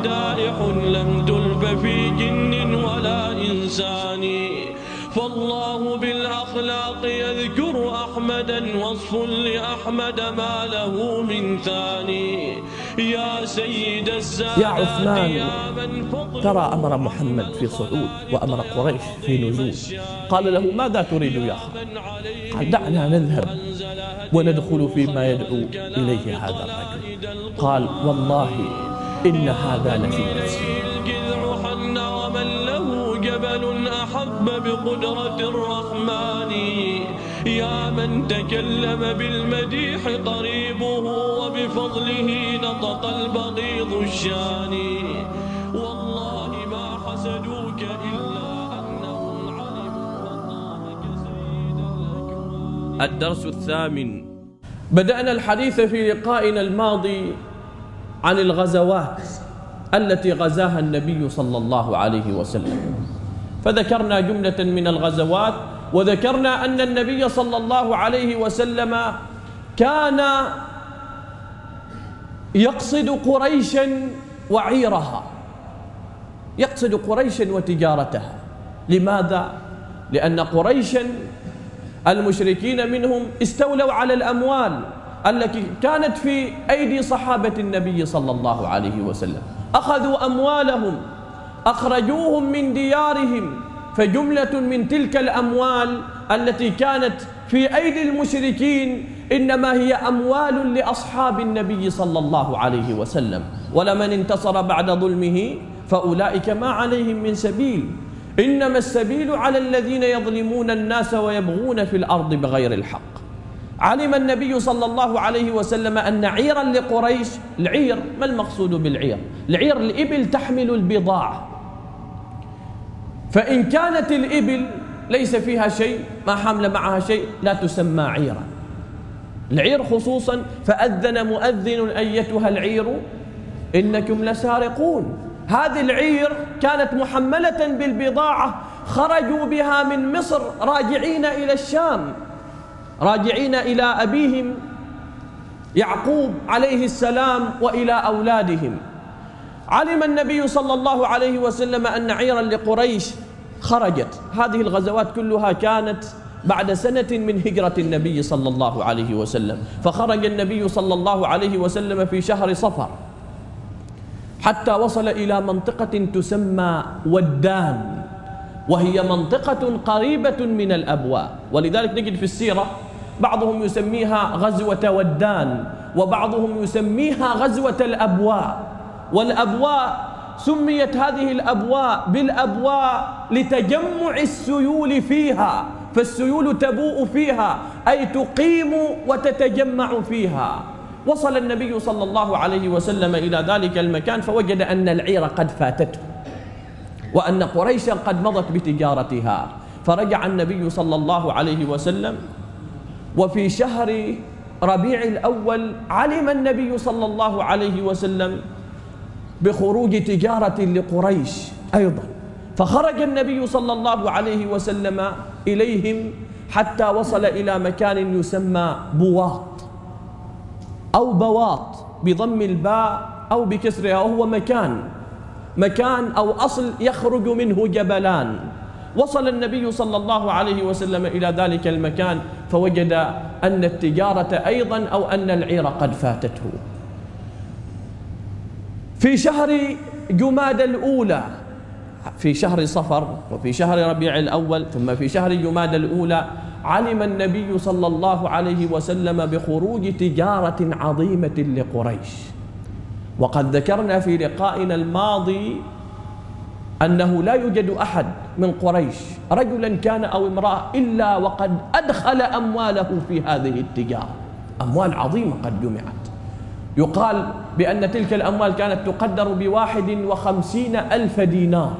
مدائح لم تلف في جن ولا إنسان. فالله بالأخلاق يذكر أحمدا وصف لأحمد ما له من ثاني. يا سيد السادات يا عثمان ترى أمر محمد في صعود وأمر قريش في نزول. قال له ماذا تريد يا خالد قال دعنا نذهب وندخل فيما يدعو إليه هذا الرجل. قال والله إن هذا لفي ومن له جبل أحب بقدرة الرحمن يا من تكلم بالمديح قريبه وبفضله نطق البغيض الشان والله ما حسدوك إلا أنهم علموا أطامك سيد الأكوان الدرس الثامن. بدأنا الحديث في لقائنا الماضي عن الغزوات التي غزاها النبي صلى الله عليه وسلم. فذكرنا جملة من الغزوات وذكرنا أن النبي صلى الله عليه وسلم كان يقصد قريشا وعيرها يقصد قريشا وتجارتها. لماذا؟ لأن قريشا المشركين منهم استولوا على الأموال. التي كانت في أيدي صحابة النبي صلى الله عليه وسلم. أخذوا أموالهم أخرجوهم من ديارهم فجملة من تلك الأموال التي كانت في أيدي المشركين إنما هي أموال لأصحاب النبي صلى الله عليه وسلم. ولمن انتصر بعد ظلمه فأولئك ما عليهم من سبيل. إنما السبيل على الذين يظلمون الناس ويبغون في الأرض بغير الحق. علم النبي صلى الله عليه وسلم أن عيرا لقريش العير ما المقصود بالعير؟ العير الإبل تحمل البضاعة. فإن كانت الإبل ليس فيها شيء ما حمل معها شيء لا تسمى عيرا. العير خصوصا فأذن مؤذن أيتها العير إنكم لسارقون. هذه العير كانت محملة بالبضاعة خرجوا بها من مصر راجعين إلى الشام. راجعين إلى أبيهم يعقوب عليه السلام وإلى أولادهم. علم النبي صلى الله عليه وسلم أن عيرا لقريش خرجت. هذه الغزوات كلها كانت بعد سنة من هجرة النبي صلى الله عليه وسلم. فخرج النبي صلى الله عليه وسلم في شهر صفر حتى وصل إلى منطقة تسمى ودان وهي منطقة قريبة من الأبواء. ولذلك نجد في السيرة بعضهم يسميها غزوة ودان وبعضهم يسميها غزوة الأبواء. والأبواء سميت هذه الأبواء بالأبواء لتجمع السيول فيها. فالسيول تبوء فيها أي تقيم وتتجمع فيها. وصل النبي صلى الله عليه وسلم إلى ذلك المكان فوجد أن العير قد فاتته وأن قريشا قد مضت بتجارتها. فرجع النبي صلى الله عليه وسلم وفي شهر ربيع الأول علم النبي صلى الله عليه وسلم بخروج تجارة لقريش أيضا. فخرج النبي صلى الله عليه وسلم إليهم حتى وصل إلى مكان يسمى بواط أو بواط بضم الباء أو بكسرها وهو مكان مكان أو أصل يخرج منه جبلان. وصل النبي صلى الله عليه وسلم إلى ذلك المكان فوجد أن التجارة أيضا أو أن العير قد فاتته. في شهر جماد الأولى في شهر صفر وفي شهر ربيع الأول ثم في شهر جماد الأولى علم النبي صلى الله عليه وسلم بخروج تجارة عظيمة لقريش. وقد ذكرنا في لقائنا الماضي أنه لا يوجد أحد من قريش رجلا كان أو امرأة إلا وقد أدخل أمواله في هذه التجارة. أموال عظيمة قد جمعت. يقال بأن تلك الأموال كانت تقدر بواحد وخمسين ألف دينار.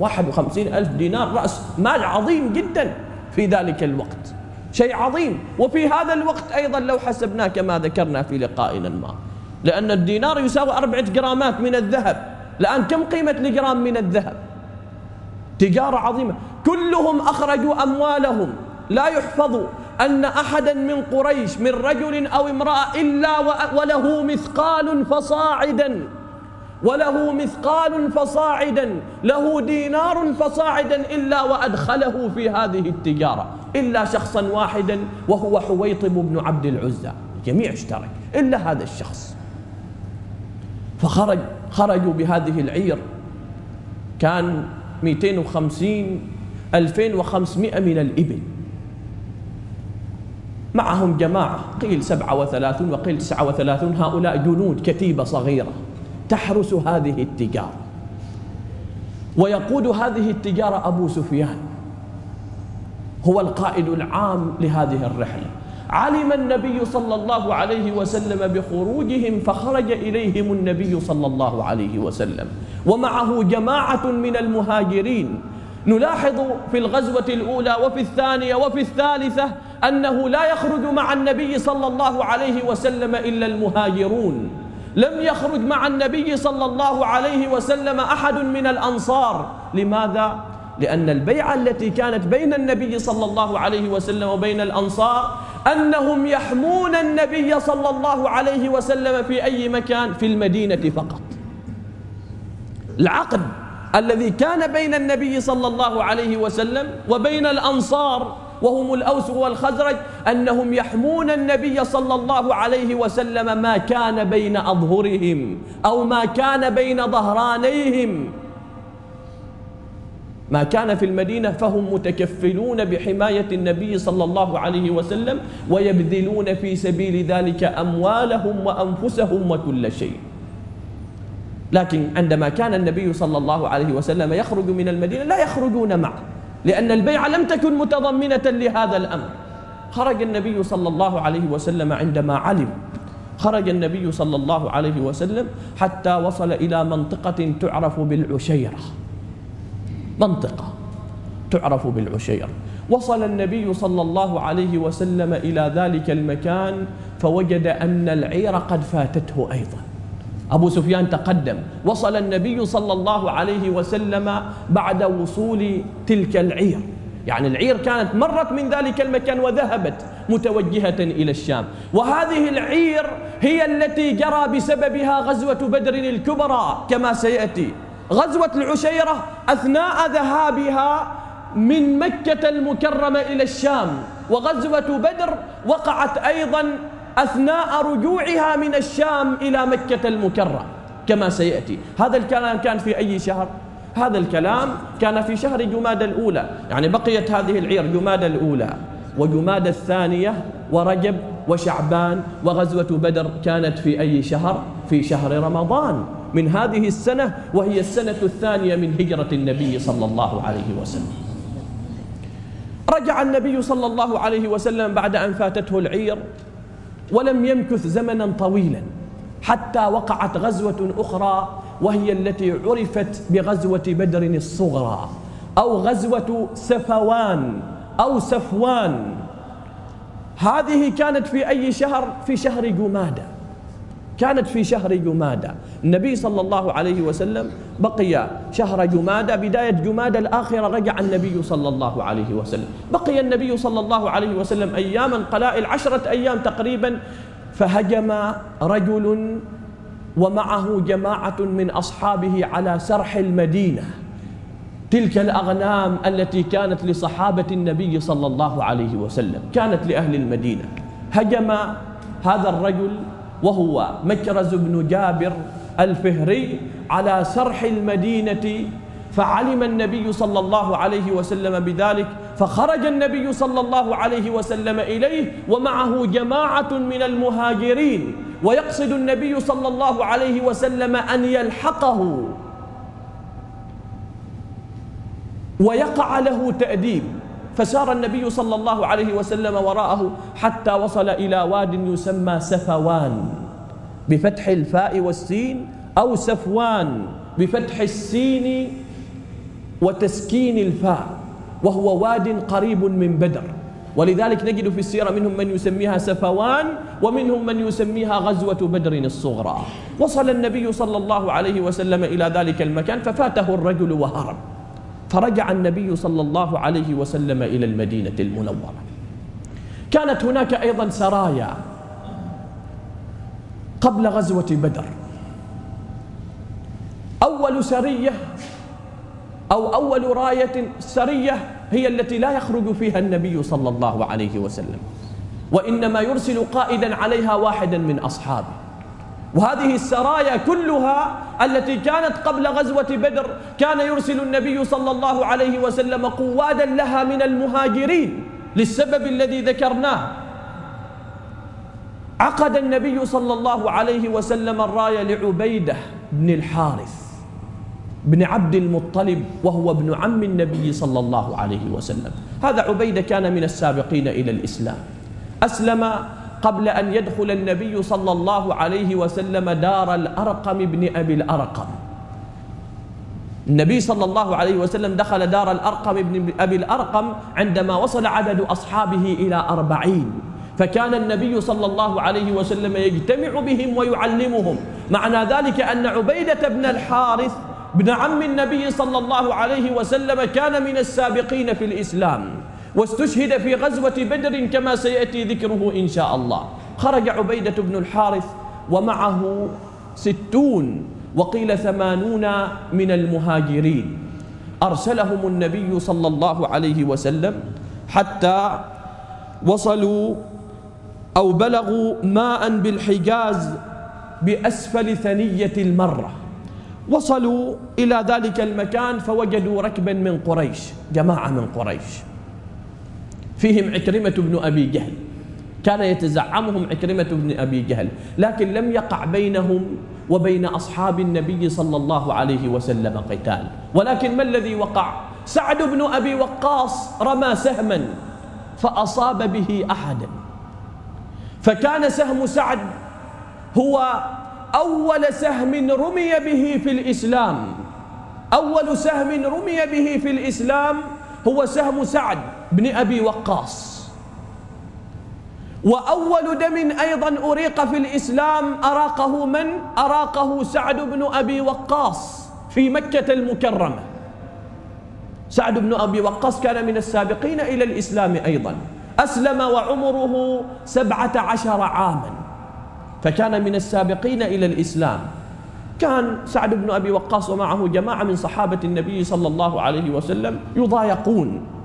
واحد وخمسين ألف دينار رأس مال عظيم جدا في ذلك الوقت. شيء عظيم. وفي هذا الوقت أيضا لو حسبناه كما ذكرنا في لقائنا الماضي. لأن الدينار يساوي أربعة جرامات من الذهب. الآن كم قيمة الجرام من الذهب؟ تجارة عظيمة. كلهم أخرجوا أموالهم. لا يحفظ أن أحدا من قريش من رجل أو امرأة إلا وله مثقال فصاعدا. وله مثقال فصاعدا. له دينار فصاعدا إلا وأدخله في هذه التجارة. إلا شخصا واحدا وهو حويطب بن عبد العزى. الجميع اشترك. إلا هذا الشخص. فخرج خرجوا بهذه العير. كان 250 2500 من الإبل. معهم جماعة قيل 37 وقيل 39 هؤلاء جنود كتيبة صغيرة. تحرس هذه التجارة. ويقود هذه التجارة أبو سفيان هو القائد العام لهذه الرحلة. علم النبي صلى الله عليه وسلم بخروجهم فخرج إليهم النبي صلى الله عليه وسلم. ومعه جماعة من المهاجرين. نلاحظ في الغزوة الأولى وفي الثانية وفي الثالثة أنه لا يخرج مع النبي صلى الله عليه وسلم إلا المهاجرون. لم يخرج مع النبي صلى الله عليه وسلم أحد من الأنصار. لماذا؟ لأن البيعة التي كانت بين النبي صلى الله عليه وسلم وبين الأنصار أنهم يحمون النبي صلى الله عليه وسلم في أي مكان؟ في المدينة فقط. العقد الذي كان بين النبي صلى الله عليه وسلم وبين الأنصار وهم الأوس والخزرج أنهم يحمون النبي صلى الله عليه وسلم ما كان بين أظهرهم أو ما كان بين ظهرانيهم. ما كان في المدينة فهم متكفلون بحماية النبي صلى الله عليه وسلم ويبذلون في سبيل ذلك أموالهم وأنفسهم وكل شيء. لكن عندما كان النبي صلى الله عليه وسلم يخرج من المدينة لا يخرجون معه لأن البيعة لم تكن متضمنة لهذا الأمر. خرج النبي صلى الله عليه وسلم عندما علم. خرج النبي صلى الله عليه وسلم حتى وصل إلى منطقة تعرف بالعشيرة. منطقة تعرف بالعشيرة وصل النبي صلى الله عليه وسلم إلى ذلك المكان فوجد أن العير قد فاتته أيضا. أبو سفيان تقدم وصل النبي صلى الله عليه وسلم بعد وصول تلك العير. يعني العير كانت مرت من ذلك المكان وذهبت متوجهة إلى الشام. وهذه العير هي التي جرى بسببها غزوة بدر الكبرى كما سيأتي. غزوة العشيرة أثناء ذهابها من مكة المكرمة إلى الشام وغزوة بدر وقعت أيضا أثناء رجوعها من الشام إلى مكة المكرمة كما سيأتي هذا الكلام كان في أي شهر؟ هذا الكلام كان في شهر جماد الأولى يعني بقيت هذه العير جماد الأولى وجماد الثانية ورجب وشعبان وغزوة بدر كانت في أي شهر؟ في شهر رمضان من هذه السنة وهي السنة الثانية من هجرة النبي صلى الله عليه وسلم. رجع النبي صلى الله عليه وسلم بعد أن فاتته العير ولم يمكث زمنا طويلا حتى وقعت غزوة أخرى وهي التي عرفت بغزوة بدر الصغرى أو غزوة سفوان أو سفوان. هذه كانت في أي شهر؟ في شهر جمادة. كانت في شهر جمادة. النبي صلى الله عليه وسلم بقي شهر جمادة بداية جمادة الآخرة رجع النبي صلى الله عليه وسلم. بقي النبي صلى الله عليه وسلم أياما قلائل عشرة أيام تقريبا فهجم رجل ومعه جماعة من أصحابه على سرح المدينة. تلك الأغنام التي كانت لصحابة النبي صلى الله عليه وسلم كانت لأهل المدينة. هجم هذا الرجل وهو مكرز بن جابر الفهري على سرح المدينة فعلم النبي صلى الله عليه وسلم بذلك فخرج النبي صلى الله عليه وسلم إليه ومعه جماعة من المهاجرين ويقصد النبي صلى الله عليه وسلم أن يلحقه. ويقع له تأديب. فسار النبي صلى الله عليه وسلم وراءه حتى وصل إلى واد يسمى سفوان بفتح الفاء والسين أو سفوان بفتح السين وتسكين الفاء وهو واد قريب من بدر. ولذلك نجد في السيرة منهم من يسميها سفوان ومنهم من يسميها غزوة بدر الصغرى. وصل النبي صلى الله عليه وسلم إلى ذلك المكان ففاته الرجل وهرب. فرجع النبي صلى الله عليه وسلم إلى المدينة المنورة. كانت هناك أيضا سرايا قبل غزوة بدر. أول سرية أو أول راية سرية هي التي لا يخرج فيها النبي صلى الله عليه وسلم وإنما يرسل قائدا عليها واحدا من أصحابه. وهذه السرايا كلها التي كانت قبل غزوة بدر كان يرسل النبي صلى الله عليه وسلم قوادا لها من المهاجرين للسبب الذي ذكرناه. عقد النبي صلى الله عليه وسلم الراية لعبيدة بن الحارث بن عبد المطلب وهو ابن عم النبي صلى الله عليه وسلم. هذا عبيدة كان من السابقين إلى الإسلام. أسلم قبل أن يدخل النبي صلى الله عليه وسلم دار الأرقم بن أبي الأرقم. النبي صلى الله عليه وسلم دخل دار الأرقم بن أبي الأرقم عندما وصل عدد أصحابه إلى أربعين. فكان النبي صلى الله عليه وسلم يجتمع بهم ويعلمهم. معنى ذلك أن عبيدة بن الحارث ابن عم النبي صلى الله عليه وسلم كان من السابقين في الإسلام. واستشهد في غزوة بدر كما سيأتي ذكره إن شاء الله. خرج عبيدة بن الحارث ومعه ستون وقيل ثمانون من المهاجرين. أرسلهم النبي صلى الله عليه وسلم حتى وصلوا أو بلغوا ماء بالحجاز بأسفل ثنية المرة. وصلوا إلى ذلك المكان فوجدوا ركبا من قريش جماعة من قريش. فيهم عكرمة بن أبي جهل. كان يتزعمهم عكرمة بن أبي جهل لكن لم يقع بينهم وبين أصحاب النبي صلى الله عليه وسلم قتال. ولكن ما الذي وقع؟ سعد بن أبي وقاص رمى سهما فأصاب به أحدا. فكان سهم سعد هو أول سهم رمي به في الإسلام. أول سهم رمي به في الإسلام هو سهم سعد. بن أبي وقاص. وأول دم أيضا أريق في الإسلام أراقه من؟ أراقه سعد بن أبي وقاص في مكة المكرمة. سعد بن أبي وقاص كان من السابقين إلى الإسلام أيضا. أسلم وعمره سبعة عشر عاما. فكان من السابقين إلى الإسلام. كان سعد بن أبي وقاص ومعه جماعة من صحابة النبي صلى الله عليه وسلم يضايقون.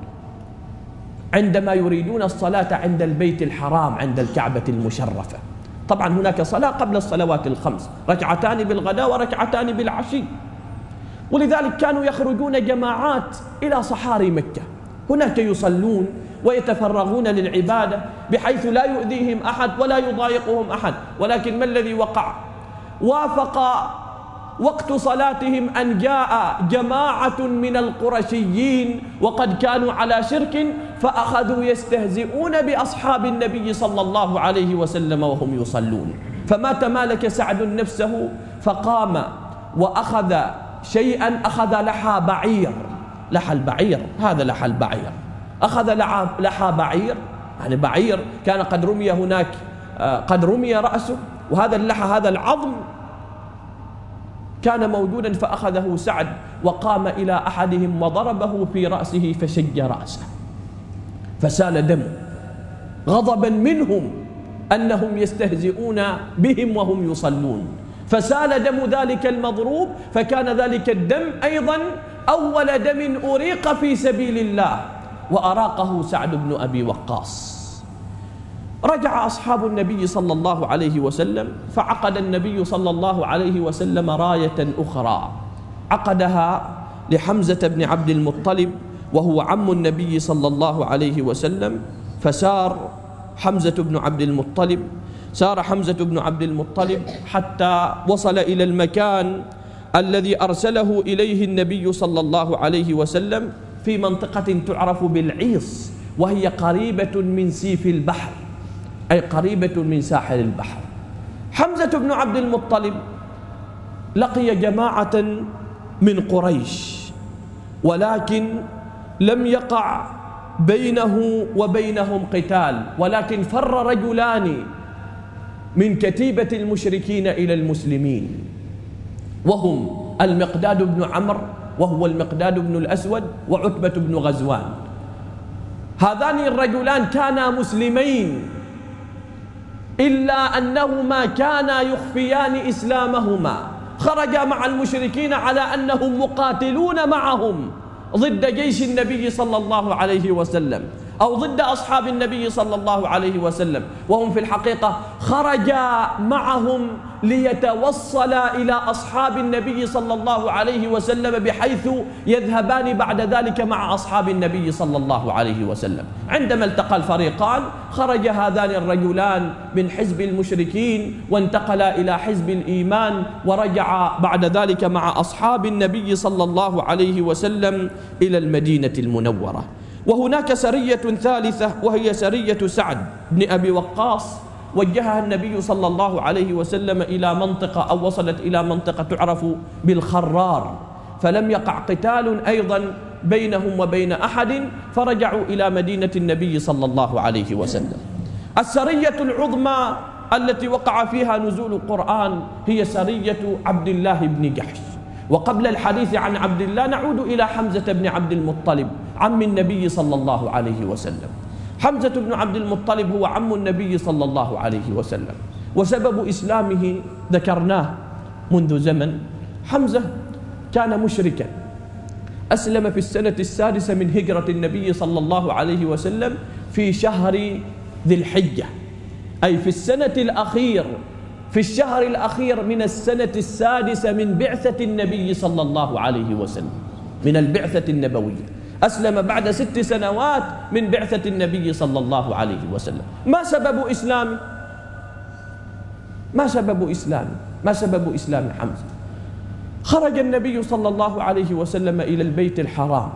عندما يريدون الصلاة عند البيت الحرام عند الكعبة المشرفة. طبعا هناك صلاة قبل الصلوات الخمس ركعتان بالغداء وركعتان بالعشي. ولذلك كانوا يخرجون جماعات إلى صحاري مكة. هناك يصلون ويتفرغون للعبادة بحيث لا يؤذيهم أحد ولا يضايقهم أحد ولكن ما الذي وقع؟ وافق وقت صلاتهم أن جاء جماعة من القرشيين وقد كانوا على شرك فأخذوا يستهزئون بأصحاب النبي صلى الله عليه وسلم وهم يصلون. فما تمالك سعد نفسه فقام وأخذ شيئا أخذ لحى بعير. لحى البعير هذا لحى البعير. أخذ لحى بعير يعني بعير كان قد رمي هناك آه، قد رمي رأسه. وهذا اللحى هذا العظم كان موجودا فأخذه سعد وقام إلى أحدهم وضربه في رأسه فشج رأسه. فسال دم غضبا منهم أنهم يستهزئون بهم وهم يصلون. فسال دم ذلك المضروب فكان ذلك الدم أيضا أول دم أريق في سبيل الله وأراقه سعد بن أبي وقاص. رجع أصحاب النبي صلى الله عليه وسلم فعقد النبي صلى الله عليه وسلم راية أخرى. عقدها لحمزة بن عبد المطلب وهو عم النبي صلى الله عليه وسلم فسار حمزة بن عبد المطلب سار حمزة بن عبد المطلب حتى وصل إلى المكان الذي أرسله إليه النبي صلى الله عليه وسلم في منطقة تعرف بالعيص وهي قريبة من سيف البحر. أي قريبة من ساحل البحر. حمزة بن عبد المطلب لقي جماعة من قريش ولكن لم يقع بينه وبينهم قتال ولكن فر رجلان من كتيبة المشركين إلى المسلمين. وهم المقداد بن عمرو وهو المقداد بن الأسود وعتبة بن غزوان. هذان الرجلان كانا مسلمين. إلا أنهما كانا يخفيان إسلامهما. خرج مع المشركين على أنهم مقاتلون معهم ضد جيش النبي صلى الله عليه وسلم. أو ضد أصحاب النبي صلى الله عليه وسلم وهم في الحقيقة خرجا معهم ليتوصلا إلى أصحاب النبي صلى الله عليه وسلم بحيث يذهبان بعد ذلك مع أصحاب النبي صلى الله عليه وسلم. عندما التقى الفريقان خرج هذان الرجلان من حزب المشركين وانتقلا إلى حزب الإيمان ورجع بعد ذلك مع أصحاب النبي صلى الله عليه وسلم إلى المدينة المنورة. وهناك سرية ثالثة وهي سرية سعد بن أبي وقاص. وجهها النبي صلى الله عليه وسلم إلى منطقة أو وصلت إلى منطقة تعرف بالخرار. فلم يقع قتال أيضا بينهم وبين أحد فرجعوا إلى مدينة النبي صلى الله عليه وسلم. السرية العظمى التي وقع فيها نزول القرآن هي سرية عبد الله بن جحش. وقبل الحديث عن عبد الله نعود إلى حمزة بن عبد المطلب. عم النبي صلى الله عليه وسلم. حمزة بن عبد المطلب هو عم النبي صلى الله عليه وسلم. وسبب إسلامه ذكرناه منذ زمن. حمزة كان مشركا. أسلم في السنة السادسة من هجرة النبي صلى الله عليه وسلم في شهر ذي الحجة. أي في السنة الأخير في الشهر الأخير من السنة السادسة من بعثة النبي صلى الله عليه وسلم من البعثة النبوية. أسلم بعد ست سنوات من بعثة النبي صلى الله عليه وسلم. ما سبب إسلامه ما سبب إسلامه ما سبب إسلام حمزة؟ خرج النبي صلى الله عليه وسلم إلى البيت الحرام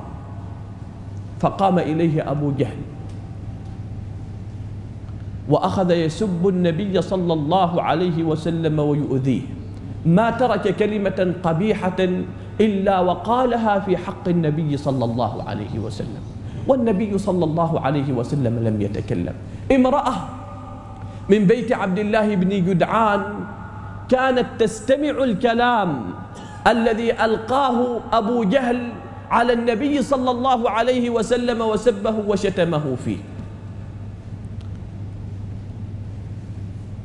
فقام إليه أبو جهل وأخذ يسب النبي صلى الله عليه وسلم ويؤذيه. ما ترك كلمة قبيحة إلا وقالها في حق النبي صلى الله عليه وسلم. والنبي صلى الله عليه وسلم لم يتكلم. امرأة من بيت عبد الله بن جدعان كانت تستمع الكلام الذي ألقاه أبو جهل على النبي صلى الله عليه وسلم وسبه وشتمه فيه.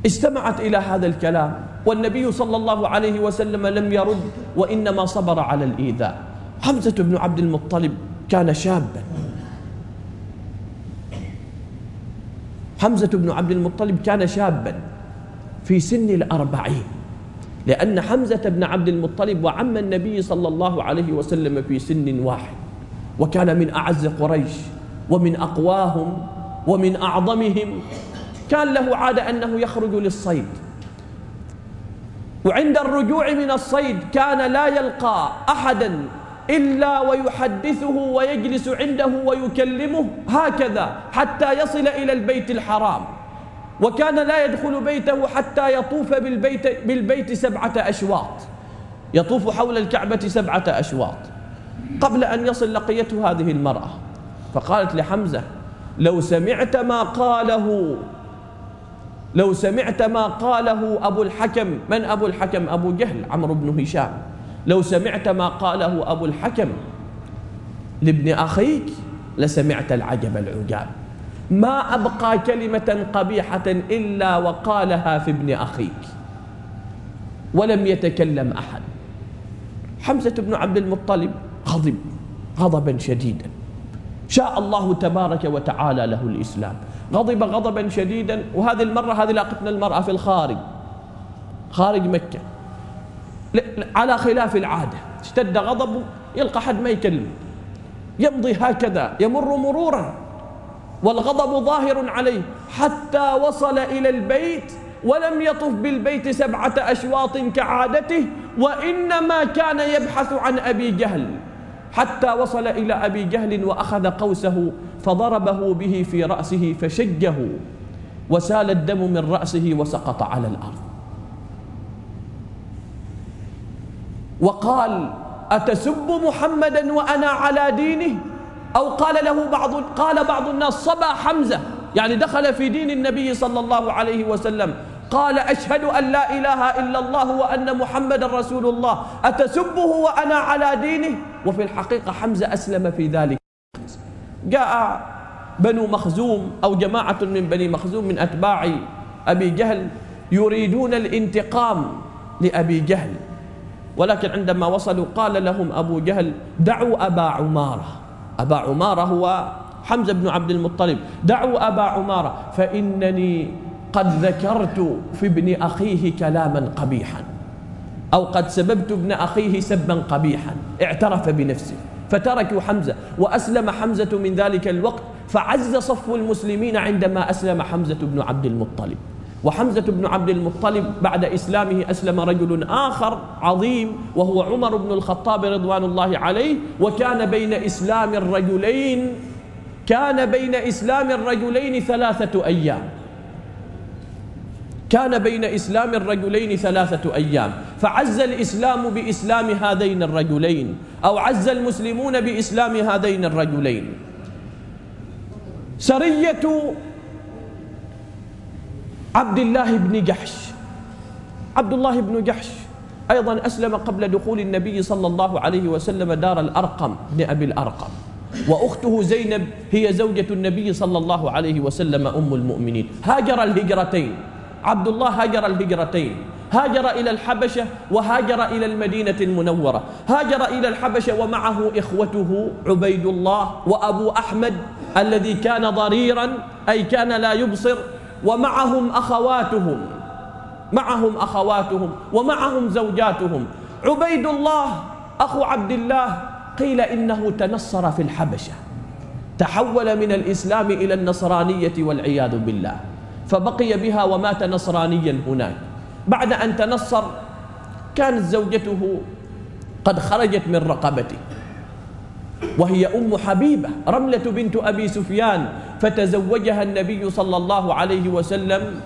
استمعت إلى هذا الكلام والنبي صلى الله عليه وسلم لم يرد وإنما صبر على الإيذاء. حمزة بن عبد المطلب كان شابا. حمزة بن عبد المطلب كان شابا في سن الأربعين لأن حمزة بن عبد المطلب وعم النبي صلى الله عليه وسلم في سن واحد وكان من أعز قريش ومن أقواهم ومن أعظمهم كان له عادة أنه يخرج للصيد. وعند الرجوع من الصيد كان لا يلقى أحدا إلا ويحدثه ويجلس عنده ويكلمه هكذا حتى يصل إلى البيت الحرام. وكان لا يدخل بيته حتى يطوف بالبيت, بالبيت سبعة أشواط. يطوف حول الكعبة سبعة أشواط. قبل أن يصل لقيته هذه المرأة. فقالت لحمزة لو سمعت ما قاله لو سمعت ما قاله أبو الحكم من أبو الحكم؟ أبو جهل عمرو بن هشام. لو سمعت ما قاله أبو الحكم لابن أخيك لسمعت العجب العجاب. ما أبقى كلمة قبيحة إلا وقالها في ابن أخيك. ولم يتكلم أحد. حمزة بن عبد المطلب غضب غضبا شديدا. شاء الله تبارك وتعالى له الإسلام. غضب غضبا شديدا. وهذه المرة هذه لاقتنا المرأة في الخارج. خارج مكة. على خلاف العادة. اشتد غضبه يلقى حد ما يكلم. يمضي هكذا يمر مرورا. والغضب ظاهر عليه. حتى وصل إلى البيت ولم يطف بالبيت سبعة أشواط كعادته. وإنما كان يبحث عن أبي جهل. حتى وصل إلى أبي جهل وأخذ قوسه. فضربه به في رأسه فشجه وسال الدم من رأسه وسقط على الأرض. وقال أتسب محمدا وأنا على دينه؟ أو قال له بعض قال بعض الناس صبا حمزة. يعني دخل في دين النبي صلى الله عليه وسلم. قال أشهد أن لا إله إلا الله وأن محمد رسول الله. أتسبه وأنا على دينه؟ وفي الحقيقة حمزة أسلم في ذلك. جاء بنو مخزوم أو جماعة من بني مخزوم من أتباع أبي جهل يريدون الانتقام لأبي جهل. ولكن عندما وصلوا قال لهم أبو جهل دعوا أبا عمارة. أبا عمارة هو حمزة بن عبد المطلب. دعوا أبا عمارة فإنني قد ذكرت في ابن أخيه كلاما قبيحا أو قد سببت ابن أخيه سبا قبيحا اعترف بنفسه. فتركوا حمزة وأسلم حمزة من ذلك الوقت فعز صف المسلمين عندما أسلم حمزة بن عبد المطلب. وحمزة بن عبد المطلب بعد إسلامه أسلم رجل آخر عظيم وهو عمر بن الخطاب رضوان الله عليه وكان بين إسلام الرجلين كان بين إسلام الرجلين ثلاثة أيام. كان بين إسلام الرجلين ثلاثة أيام. فعز الإسلام بإسلام هذين الرجلين أو عز المسلمون بإسلام هذين الرجلين. سرية عبد الله بن جحش عبد الله بن جحش أيضا أسلم قبل دخول النبي صلى الله عليه وسلم دار الأرقم بن أبي الأرقم وأخته زينب هي زوجة النبي صلى الله عليه وسلم أم المؤمنين. هاجر الهجرتين عبد الله هاجر الهجرتين. هاجر إلى الحبشة وهاجر إلى المدينة المنورة. هاجر إلى الحبشة ومعه إخوته عبيد الله وأبو أحمد الذي كان ضريرا أي كان لا يبصر. ومعهم أخواتهم معهم أخواتهم ومعهم زوجاتهم. عبيد الله أخو عبد الله قيل إنه تنصر في الحبشة. تحول من الإسلام إلى النصرانية والعياذ بالله. فبقي بها ومات نصرانيا هناك. بعد أن تنصر كانت زوجته قد خرجت من رقبته وهي أم حبيبة رملة بنت أبي سفيان فتزوجها النبي صلى الله عليه وسلم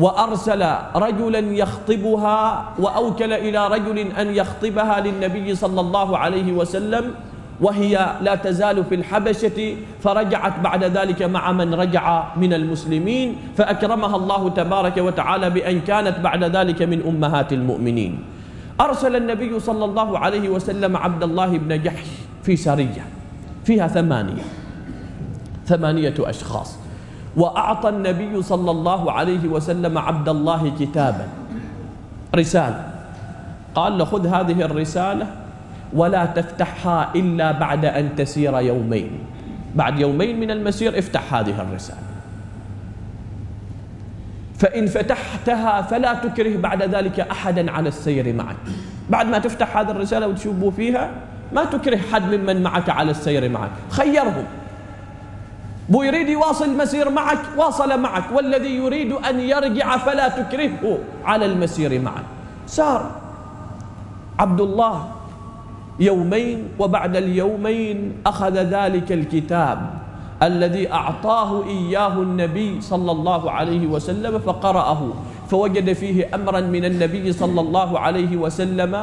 وأرسل رجلا يخطبها وأوكل إلى رجل أن يخطبها للنبي صلى الله عليه وسلم. وهي لا تزال في الحبشة فرجعت بعد ذلك مع من رجع من المسلمين فأكرمها الله تبارك وتعالى بأن كانت بعد ذلك من أمهات المؤمنين. أرسل النبي صلى الله عليه وسلم عبد الله بن جحش في سرية فيها ثمانية ثمانية أشخاص. وأعطى النبي صلى الله عليه وسلم عبد الله كتابا رسالة. قال له خذ هذه الرسالة ولا تفتحها إلا بعد أن تسير يومين. بعد يومين من المسير افتح هذه الرسالة. فإن فتحتها فلا تكره بعد ذلك أحدا على السير معك. بعد ما تفتح هذه الرسالة وتشوفوا فيها ما تكره حد ممن معك على السير معك. خيرهم. بو يريد يواصل المسير معك واصل معك. والذي يريد أن يرجع فلا تكرهه على المسير معك. سار عبد الله يومين وبعد اليومين أخذ ذلك الكتاب الذي أعطاه إياه النبي صلى الله عليه وسلم فقرأه فوجد فيه أمرا من النبي صلى الله عليه وسلم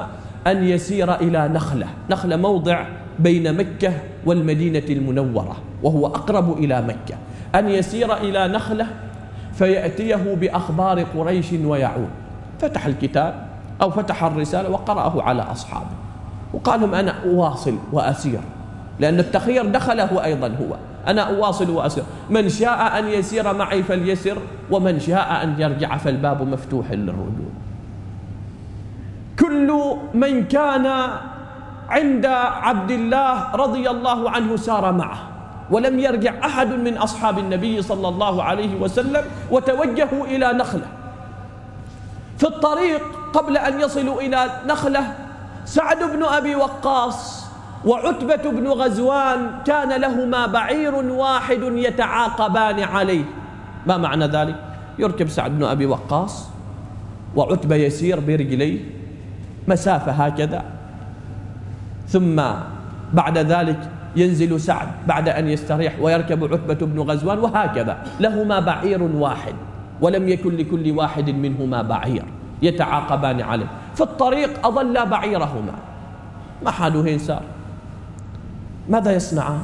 أن يسير إلى نخلة نخلة موضع بين مكة والمدينة المنورة وهو أقرب إلى مكة. أن يسير إلى نخلة فيأتيه بأخبار قريش ويعود. فتح الكتاب أو فتح الرسالة وقرأه على أصحابه. وقال لهم أنا أواصل وأسير. لأن التخير دخله أيضا هو. أنا أواصل وأسير. من شاء أن يسير معي فليسر ومن شاء أن يرجع فالباب مفتوح للرجوع. كل من كان عند عبد الله رضي الله عنه سار معه ولم يرجع أحد من أصحاب النبي صلى الله عليه وسلم وتوجهوا إلى نخلة. في الطريق قبل أن يصلوا إلى نخلة سعد بن أبي وقاص وعتبة بن غزوان كان لهما بعير واحد يتعاقبان عليه. ما معنى ذلك؟ يركب سعد بن أبي وقاص وعتبة يسير برجليه مسافة هكذا. ثم بعد ذلك ينزل سعد بعد أن يستريح ويركب عتبة بن غزوان وهكذا. لهما بعير واحد ولم يكن لكل واحد منهما بعير يتعاقبان عليه. في الطريق أضلا بعيرهما. ما حاله صار ماذا يصنعان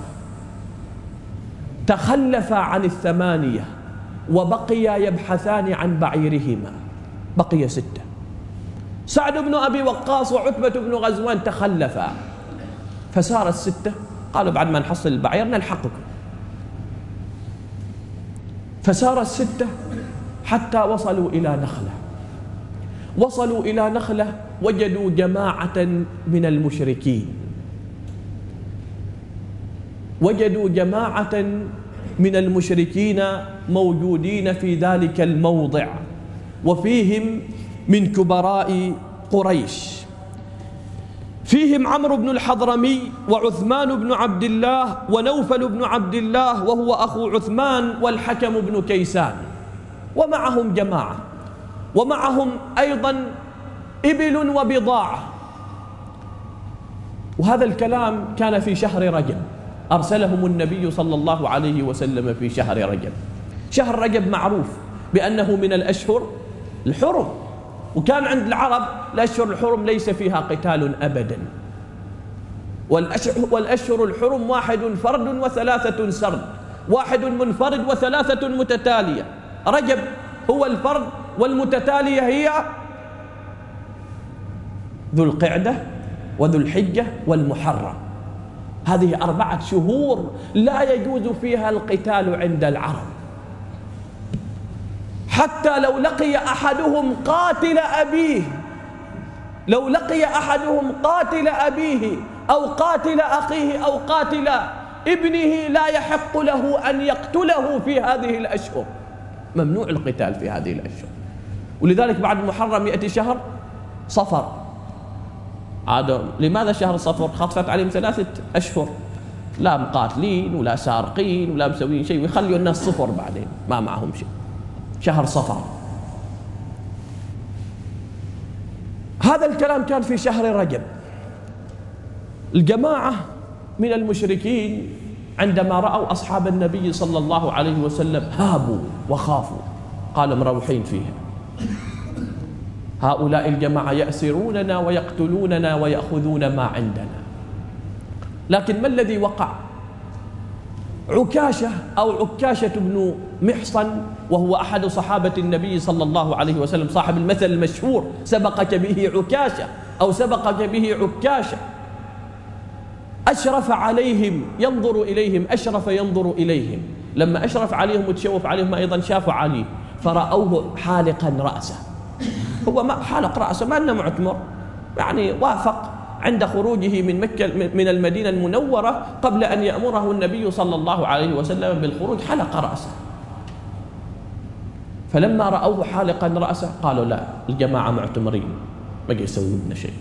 تخلفا عن الثمانية وبقيا يبحثان عن بعيرهما. بقي ستة. سعد بن أبي وقاص وعتبة بن غزوان تخلفا. فسار الستة قالوا بعد ما نحصل البعير نلحقكم فسار الستة حتى وصلوا إلى نخلة. وصلوا إلى نخلة وجدوا جماعة من المشركين. وجدوا جماعة من المشركين موجودين في ذلك الموضع وفيهم من كبراء قريش. فيهم عمرو بن الحضرمي وعثمان بن عبد الله ونوفل بن عبد الله وهو أخو عثمان والحكم بن كيسان ومعهم جماعة. ومعهم أيضا إبل وبضاعة. وهذا الكلام كان في شهر رجب. أرسلهم النبي صلى الله عليه وسلم في شهر رجب. شهر رجب معروف بأنه من الأشهر الحرم. وكان عند العرب الأشهر الحرم ليس فيها قتال أبدا. والأشهر, الحرم واحد فرد وثلاثة سرد. واحد منفرد وثلاثة متتالية. رجب هو الفرد والمتتالية هي ذو القعدة وذو الحجة والمحرم. هذه أربعة شهور لا يجوز فيها القتال عند العرب. حتى لو لقي أحدهم قاتل أبيه لو لقي أحدهم قاتل أبيه أو قاتل أخيه أو قاتل ابنه لا يحق له أن يقتله في هذه الأشهر. ممنوع القتال في هذه الأشهر. ولذلك بعد محرم يأتي شهر صفر. عاد لماذا شهر صفر؟ خطفت عليهم ثلاثة أشهر. لا مقاتلين ولا سارقين ولا مسوين شيء ويخلوا الناس صفر بعدين ما معهم شيء. شهر صفر. هذا الكلام كان في شهر رجب. الجماعة من المشركين عندما رأوا أصحاب النبي صلى الله عليه وسلم هابوا وخافوا قالوا مروحين فيها. هؤلاء الجماعة يأسروننا ويقتلوننا ويأخذون ما عندنا. لكن ما الذي وقع؟ عكاشة أو عكاشة بن محصن وهو أحد صحابة النبي صلى الله عليه وسلم صاحب المثل المشهور سبقك به عكاشة أو سبقك به عكاشة. أشرف عليهم ينظر إليهم أشرف ينظر إليهم. لما أشرف عليهم وتشوف عليهم أيضا شافوا عليه فرأوه حالقا رأسه. هو ما حالق رأسه ما أنه معتمر. يعني وافق عند خروجه من مكة من المدينة المنورة قبل أن يأمره النبي صلى الله عليه وسلم بالخروج حلق رأسه. فلما رأوه حالقا رأسه قالوا لا الجماعة معتمرين ما يسوي لنا شيء.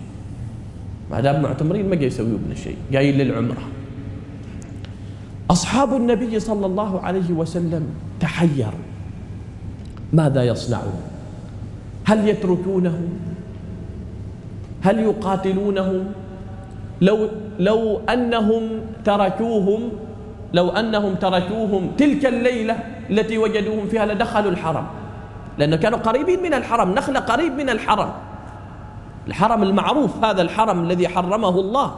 ما دام معتمرين ما يسوي لنا شيء جايين للعمرة. أصحاب النبي صلى الله عليه وسلم تحير. ماذا يصنعون؟ هل يتركونه؟ هل يقاتلونهم لو لو أنهم تركوهم لو أنهم تركوهم تلك الليلة التي وجدوهم فيها لدخلوا الحرم. لأنه كانوا قريبين من الحرم نخلة قريب من الحرم. الحرم المعروف هذا الحرم الذي حرمه الله.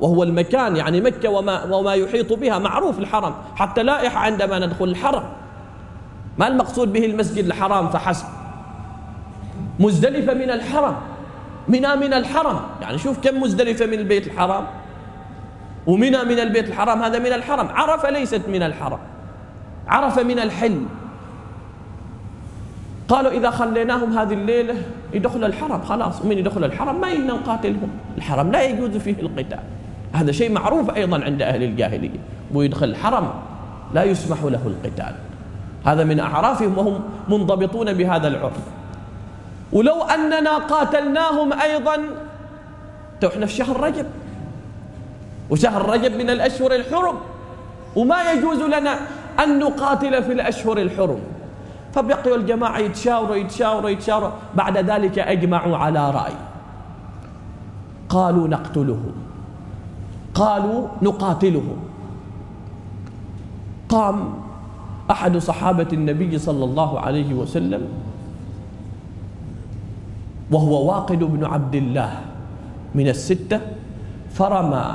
وهو المكان يعني مكة وما, وما يحيط بها معروف الحرم. حتى لائحة عندما ندخل الحرم. ما المقصود به المسجد الحرام؟ فحسب. مزدلفة من الحرم. منى من الحرم. يعني شوف كم مزدلفة من البيت الحرام. ومنى من البيت الحرام هذا من الحرم. عرفة ليست من الحرم. عرفة من الحل قالوا إذا خليناهم هذه الليلة يدخل الحرم. خلاص ومن يدخل الحرم ما يلنا نقاتلهم الحرم لا يجوز فيه القتال. هذا شيء معروف أيضا عند أهل الجاهلية. ويدخل الحرم لا يسمح له القتال. هذا من أعرافهم وهم منضبطون بهذا العرف. ولو أننا قاتلناهم أيضا. إحنا في شهر رجب. وشهر رجب من الأشهر الحرم. وما يجوز لنا أن نقاتل في الأشهر الحرم. فبقيوا الجماعة يتشاوروا يتشاوروا يتشاوروا. بعد ذلك أجمعوا على رأي. قالوا نقتله. قالوا نقاتله. قام أحد صحابة النبي صلى الله عليه وسلم وهو واقد بن عبد الله من الستة فرمى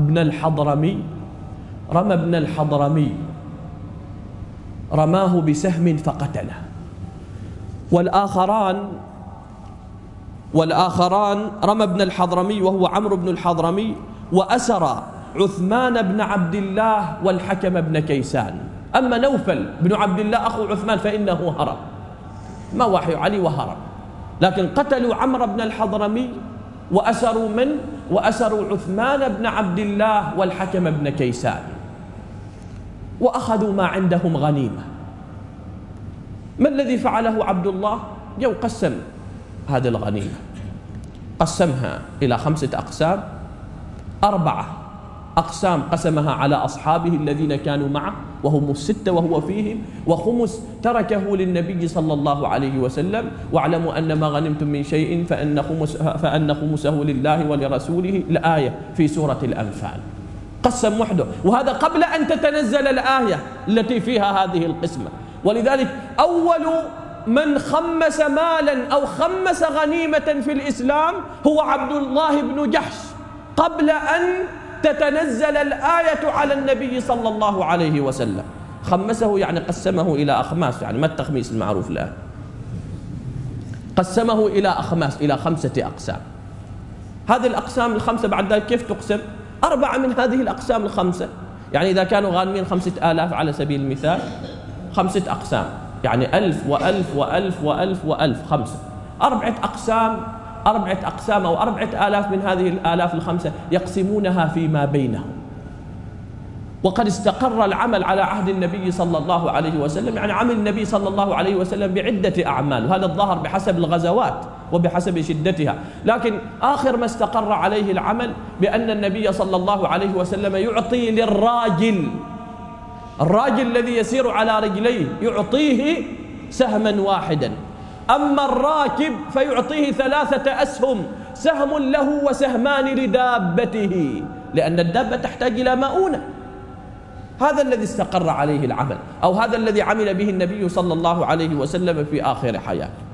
ابن الحضرمي رمى ابن الحضرمي رماه بسهم فقتله. والآخران والآخران رمى ابن الحضرمي وهو عمرو بن الحضرمي وأسر عثمان بن عبد الله والحكم بن كيسان. أما نوفل بن عبد الله أخو عثمان فإنه هرب. ما وحي علي وهرب. لكن قتلوا عمرو بن الحضرمي وأسروا من؟ وأسروا عثمان بن عبد الله والحكم بن كيسان. وأخذوا ما عندهم غنيمة. ما الذي فعله عبد الله؟ جو قسم هذه الغنيمة. قسمها إلى خمسة أقسام. أربعة. أقسام قسمها على أصحابه الذين كانوا معه وهم الستة وهو فيهم وخمس تركه للنبي صلى الله عليه وسلم. واعلموا أن ما غنمتم من شيء فأن, خمس فأن خمسه لله ولرسوله الآية في سورة الأنفال. قسم وحده. وهذا قبل أن تتنزل الآية التي فيها هذه القسمة. ولذلك أول من خمس مالا أو خمس غنيمة في الإسلام هو عبد الله بن جحش. قبل أن تتنزل الآية على النبي صلى الله عليه وسلم. خمسه يعني قسمه إلى أخماس يعني ما التخميس المعروف الآن؟ قسمه إلى أخماس إلى خمسة أقسام. هذه الأقسام الخمسة بعد ذلك كيف تقسم؟ أربعة من هذه الأقسام الخمسة. يعني إذا كانوا غانمين خمسة آلاف على سبيل المثال خمسة أقسام. يعني ألف وألف وألف وألف وألف خمسة. أربعة أقسام أربعة أقسام أو أربعة آلاف من هذه الآلاف الخمسة يقسمونها فيما بينهم. وقد استقر العمل على عهد النبي صلى الله عليه وسلم يعني عمل النبي صلى الله عليه وسلم بعدة أعمال وهذا الظاهر بحسب الغزوات وبحسب شدتها. لكن آخر ما استقر عليه العمل بأن النبي صلى الله عليه وسلم يعطي للراجل الراجل الذي يسير على رجليه يعطيه سهما واحدا. أما الراكب فيعطيه ثلاثة أسهم سهم له وسهمان لدابته لأن الدابة تحتاج إلى مؤونة. هذا الذي استقر عليه العمل أو هذا الذي عمل به النبي صلى الله عليه وسلم في آخر حياته.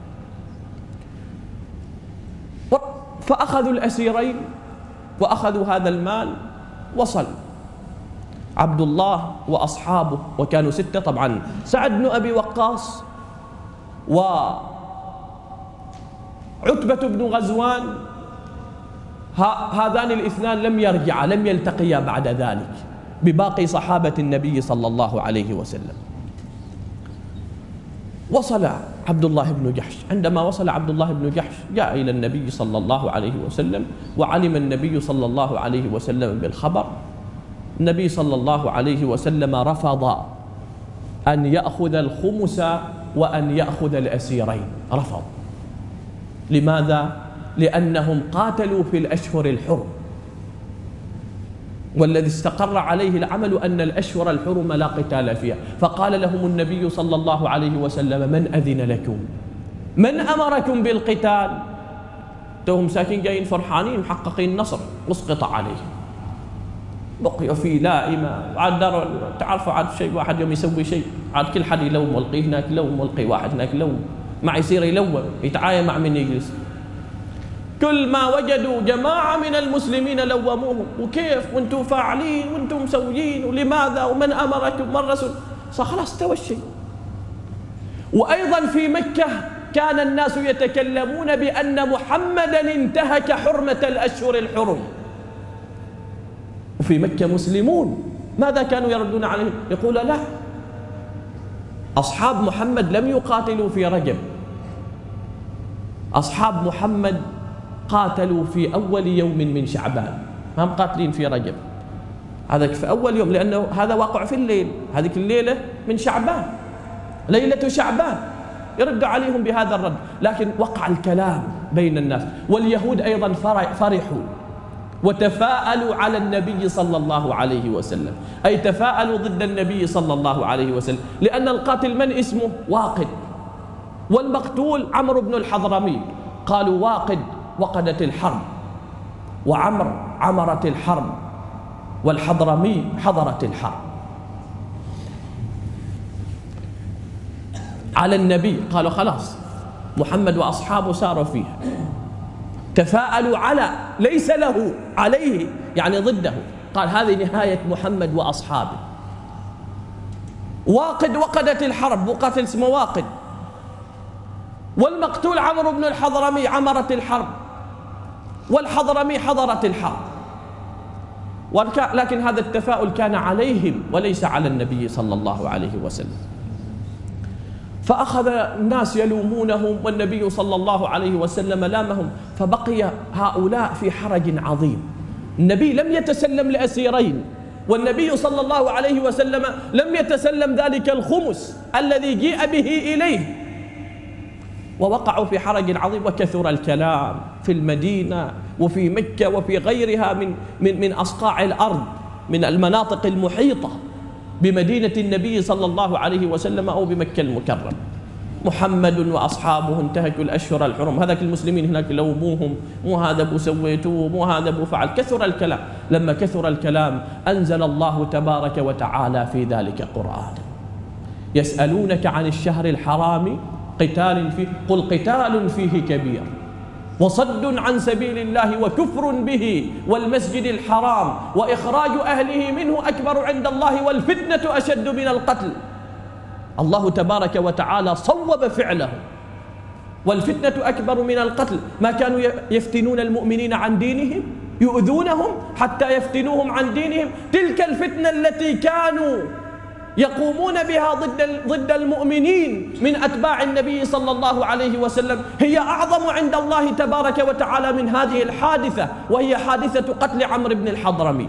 فأخذوا الأسيرين وأخذوا هذا المال وصل. عبد الله وأصحابه وكانوا ستة طبعا. سعد بن أبي وقاص و عتبة بن غزوان هذان الاثنان لم يرجعا لم يلتقيا بعد ذلك بباقي صحابة النبي صلى الله عليه وسلم. وصل عبد الله بن جحش. عندما وصل عبد الله بن جحش جاء إلى النبي صلى الله عليه وسلم وعلم النبي صلى الله عليه وسلم بالخبر. النبي صلى الله عليه وسلم رفض أن يأخذ الخمس وأن يأخذ الأسيرين. رفض. لماذا؟ لأنهم قاتلوا في الأشهر الحرم. والذي استقر عليه العمل أن الأشهر الحرم لا قتال فيها. فقال لهم النبي صلى الله عليه وسلم من أذن لكم؟ من أمركم بالقتال؟ توهم ساكن جايين فرحانين محققين نصر اسقط عليهم. بقي في لائمة عاد دار تعرفوا عاد شيء واحد يوم يسوي شيء عاد كل حد يلوم والقي هناك لوم والقي واحد هناك لوم ما يصير يلوم يتعاين مع من يجلس. كل ما وجدوا جماعة من المسلمين لوموهم وكيف؟ وأنتم فاعلين وأنتم مسويين ولماذا؟ ومن أمركم؟ من رسول؟ خلاص استوى الشيء. وأيضا في مكة كان الناس يتكلمون بأن محمدا انتهك حرمة الأشهر الحرم. وفي مكة مسلمون. ماذا كانوا يردون عليه؟ يقول لا. أصحاب محمد لم يقاتلوا في رجب. أصحاب محمد قاتلوا في أول يوم من شعبان. ما هم قاتلين في رجب. هذا في أول يوم لأنه هذا واقع في الليل. هذه الليلة من شعبان. ليلة شعبان. يرد عليهم بهذا الرد. لكن وقع الكلام بين الناس. واليهود أيضا فرحوا. وتفاءلوا على النبي صلى الله عليه وسلم. أي تفاءلوا ضد النبي صلى الله عليه وسلم. لأن القاتل من اسمه؟ واقد. والمقتول عمرو بن الحضرمي. قالوا واقد وقدت الحرب وعمر عمرت الحرب والحضرمي حضرت الحرب. على النبي قالوا خلاص محمد وأصحابه ساروا فيها. تفاءلوا على ليس له عليه يعني ضده. قال هذه نهاية محمد وأصحابه. واقد وقدت الحرب وقتل اسمه واقد. والمقتول عمرو بن الحضرمي عمرت الحرب والحضرمي حضرت الحرب. لكن هذا التفاؤل كان عليهم وليس على النبي صلى الله عليه وسلم. فأخذ الناس يلومونهم والنبي صلى الله عليه وسلم لامهم فبقي هؤلاء في حرج عظيم. النبي لم يتسلم لأسيرين والنبي صلى الله عليه وسلم لم يتسلم ذلك الخمس الذي جيء به إليه. ووقعوا في حرج عظيم وكثر الكلام في المدينة وفي مكة وفي غيرها من من من أصقاع الأرض من المناطق المحيطة بمدينة النبي صلى الله عليه وسلم أو بمكة المكرم محمد وأصحابه انتهكوا الأشهر الحرم. هذاك المسلمين هناك لوموهم مو هذا أبو سويتوه مو هذا أبو فعل. كثر الكلام. لما كثر الكلام أنزل الله تبارك وتعالى في ذلك قرآن. يسألونك عن الشهر الحرام قتال فيه قل قتال فيه كبير. وصد عن سبيل الله وكفر به والمسجد الحرام وإخراج أهله منه أكبر عند الله والفتنة أشد من القتل. الله تبارك وتعالى صوب فعله. والفتنة أكبر من القتل. ما كانوا يفتنون المؤمنين عن دينهم؟ يؤذونهم حتى يفتنوهم عن دينهم. تلك الفتنة التي كانوا يقومون بها ضد ضد المؤمنين من أتباع النبي صلى الله عليه وسلم. هي أعظم عند الله تبارك وتعالى من هذه الحادثة وهي حادثة قتل عمرو بن الحضرمي.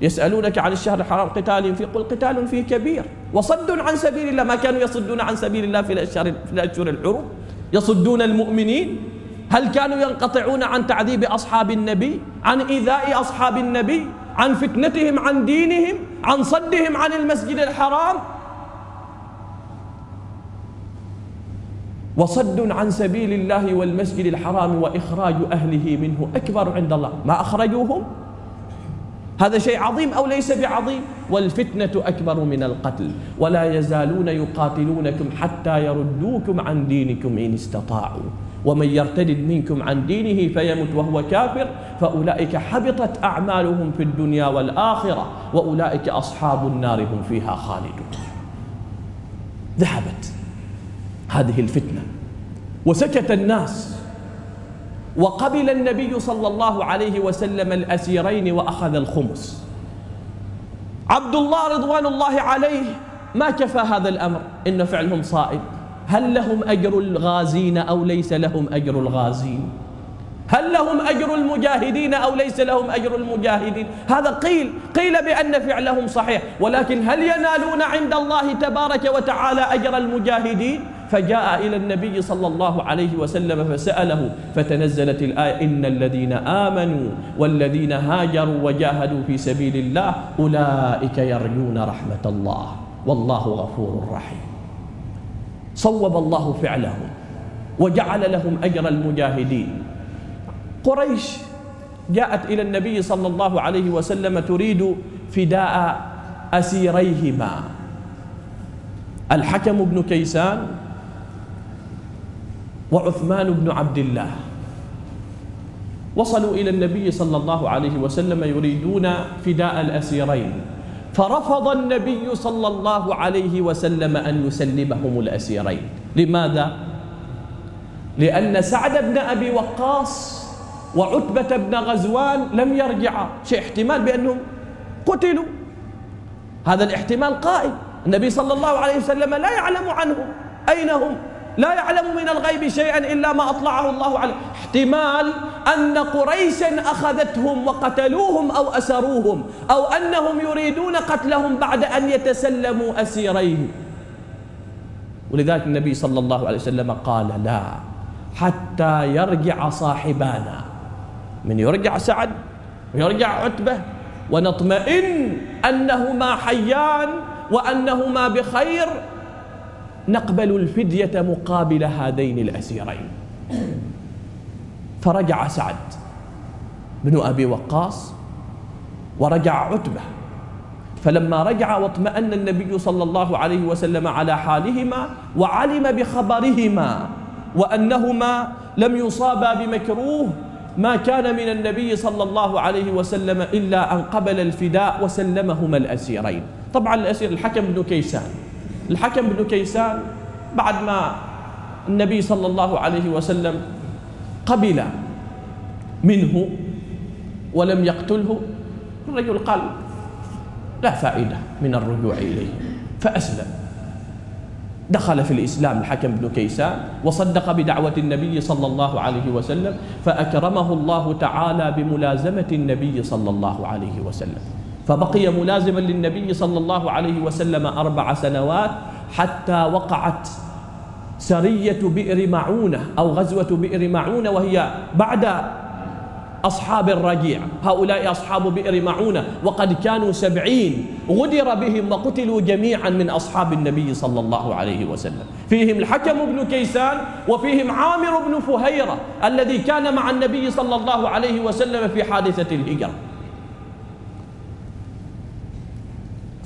يسألونك عن الشهر الحرام قتال فيه قل قتال فيه كبير. وصد عن سبيل الله ما كانوا يصدون عن سبيل الله في الأشهر في الأشهر الحرم يصدون المؤمنين. هل كانوا ينقطعون عن تعذيب أصحاب النبي؟ عن إيذاء أصحاب النبي؟ عن فتنتهم عن دينهم عن صدهم عن المسجد الحرام. وصد عن سبيل الله والمسجد الحرام وإخراج أهله منه. أكبر عند الله. ما أخرجوهم؟ هذا شيء عظيم أو ليس بعظيم؟ والفتنة أكبر من القتل. ولا يزالون يقاتلونكم حتى يردوكم عن دينكم إن استطاعوا. ومن يرتد منكم عن دينه فيمت وهو كافر فأولئك حبطت أعمالهم في الدنيا والآخرة وأولئك أصحاب النار هم فيها خالدون. ذهبت هذه الفتنة وسكت الناس وقبل النبي صلى الله عليه وسلم الأسيرين وأخذ الخمس. عبد الله رضوان الله عليه ما كفى هذا الأمر إن فعلهم صائب. هل لهم أجر الغازين أو ليس لهم أجر الغازين؟ هل لهم أجر المجاهدين أو ليس لهم أجر المجاهدين؟ هذا قيل قيل بأن فعلهم صحيح ولكن هل ينالون عند الله تبارك وتعالى أجر المجاهدين؟ فجاء إلى النبي صلى الله عليه وسلم فسأله فتنزلت الآية إن الذين آمنوا والذين هاجروا وجاهدوا في سبيل الله أولئك يرجون رحمة الله والله غفور رحيم. صوب الله فعلهم وجعل لهم أجر المجاهدين. قريش جاءت إلى النبي صلى الله عليه وسلم تريد فداء أسيريهما. الحكم بن كيسان وعثمان بن عبد الله. وصلوا إلى النبي صلى الله عليه وسلم يريدون فداء الأسيرين. فرفض النبي صلى الله عليه وسلم أن يسلمهم الأسيرين. لماذا؟ لأن سعد بن أبي وقاص وعتبة بن غزوان لم يرجعا شيء احتمال بأنهم قتلوا. هذا الاحتمال قائم. النبي صلى الله عليه وسلم لا يعلم عنهم أين هم. لا يعلم من الغيب شيئا إلا ما أطلعه الله عليه. احتمال أن قريشا أخذتهم وقتلوهم أو أسروهم أو أنهم يريدون قتلهم بعد أن يتسلموا أسيرين ولذلك النبي صلى الله عليه وسلم قال لا حتى يرجع صاحبانا. من يرجع سعد؟ ويرجع عتبة. ونطمئن أنهما حيان وأنهما بخير نقبل الفدية مقابل هذين الأسيرين. فرجع سعد بن أبي وقاص ورجع عتبة. فلما رجع واطمأن النبي صلى الله عليه وسلم على حالهما وعلم بخبرهما وأنهما لم يصابا بمكروه ما كان من النبي صلى الله عليه وسلم إلا أن قبل الفداء وسلمهما الأسيرين. طبعا الأسير الحكم بن كيسان. الحكم بن كيسان بعد ما النبي صلى الله عليه وسلم قبل منه ولم يقتله الرجل قال لا فائدة من الرجوع إليه. فأسلم. دخل في الإسلام الحكم بن كيسان وصدق بدعوة النبي صلى الله عليه وسلم فأكرمه الله تعالى بملازمة النبي صلى الله عليه وسلم. فبقي ملازما للنبي صلى الله عليه وسلم أربع سنوات حتى وقعت سرية بئر معونة أو غزوة بئر معونة وهي بعد أصحاب الرجيع. هؤلاء أصحاب بئر معونة وقد كانوا سبعين. غدر بهم وقتلوا جميعا من أصحاب النبي صلى الله عليه وسلم. فيهم الحكم بن كيسان وفيهم عامر بن فهيرة الذي كان مع النبي صلى الله عليه وسلم في حادثة الهجرة.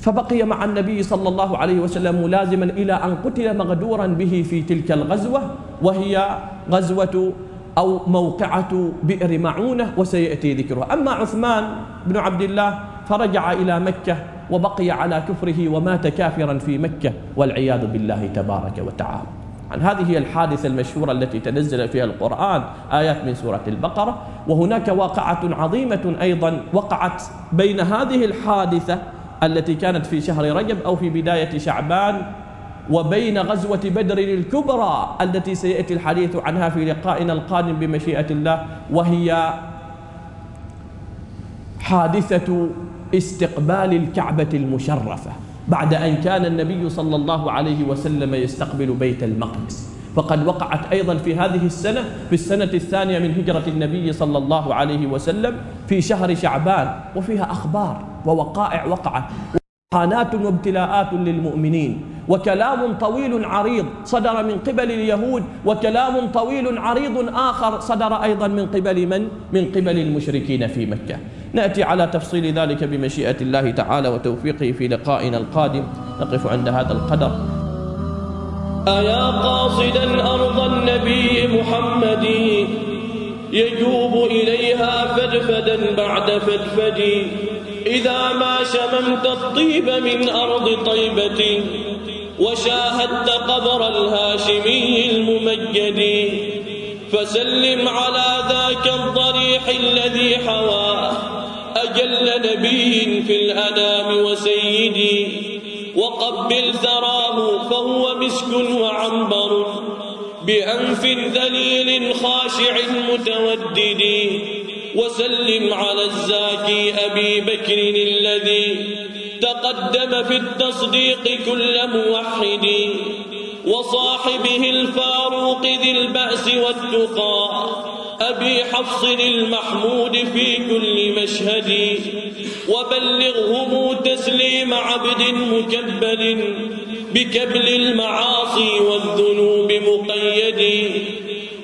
فبقي مع النبي صلى الله عليه وسلم ملازما إلى أن قتل مغدورا به في تلك الغزوة وهي غزوة أو موقعة بئر معونة وسيأتي ذكرها. أما عثمان بن عبد الله فرجع إلى مكة وبقي على كفره ومات كافرا في مكة والعياذ بالله تبارك وتعالى. عن هذه هي الحادثة المشهورة التي تنزل فيها القرآن آيات من سورة البقرة وهناك واقعة عظيمة أيضا وقعت بين هذه الحادثة التي كانت في شهر رجب أو في بداية شعبان وبين غزوة بدر الكبرى التي سيأتي الحديث عنها في لقائنا القادم بمشيئة الله وهي حادثة استقبال الكعبة المشرفة بعد أن كان النبي صلى الله عليه وسلم يستقبل بيت المقدس. فقد وقعت أيضا في هذه السنة في السنة الثانية من هجرة النبي صلى الله عليه وسلم في شهر شعبان وفيها أخبار ووقائع وقعت قانات وابتلاءات للمؤمنين. وكلام طويل عريض صدر من قبل اليهود. وكلام طويل عريض آخر صدر أيضا من قبل من؟ من قبل المشركين في مكة. نأتي على تفصيل ذلك بمشيئة الله تعالى وتوفيقه في لقائنا القادم. نقف عند هذا القدر. أيا قاصدا أرض النبي محمد. يجوب إليها فدفدا بعد فدفد إذا ما شممت الطيب من أرض طيبة وشاهدت قبر الهاشمي الممجد فسلم على ذاك الضريح الذي حوى أجل نبي في الأنام وسيدي وقبل ثراه فهو مسك وعنبر بأنف ذليل خاشع متودد وسلم على الزاكي أبي بكر الذي تقدم في التصديق كل موحد وصاحبه الفاروق ذي البأس والتقى أبي حفص المحمود في كل مشهد وبلغهم تسليم عبد مكبل بكبل المعاصي والذنوب مقيد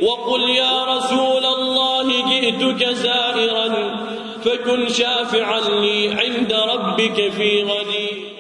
وقل يا رسول الله جئتك زائرا فكن شافعا لي عند ربك في غدي.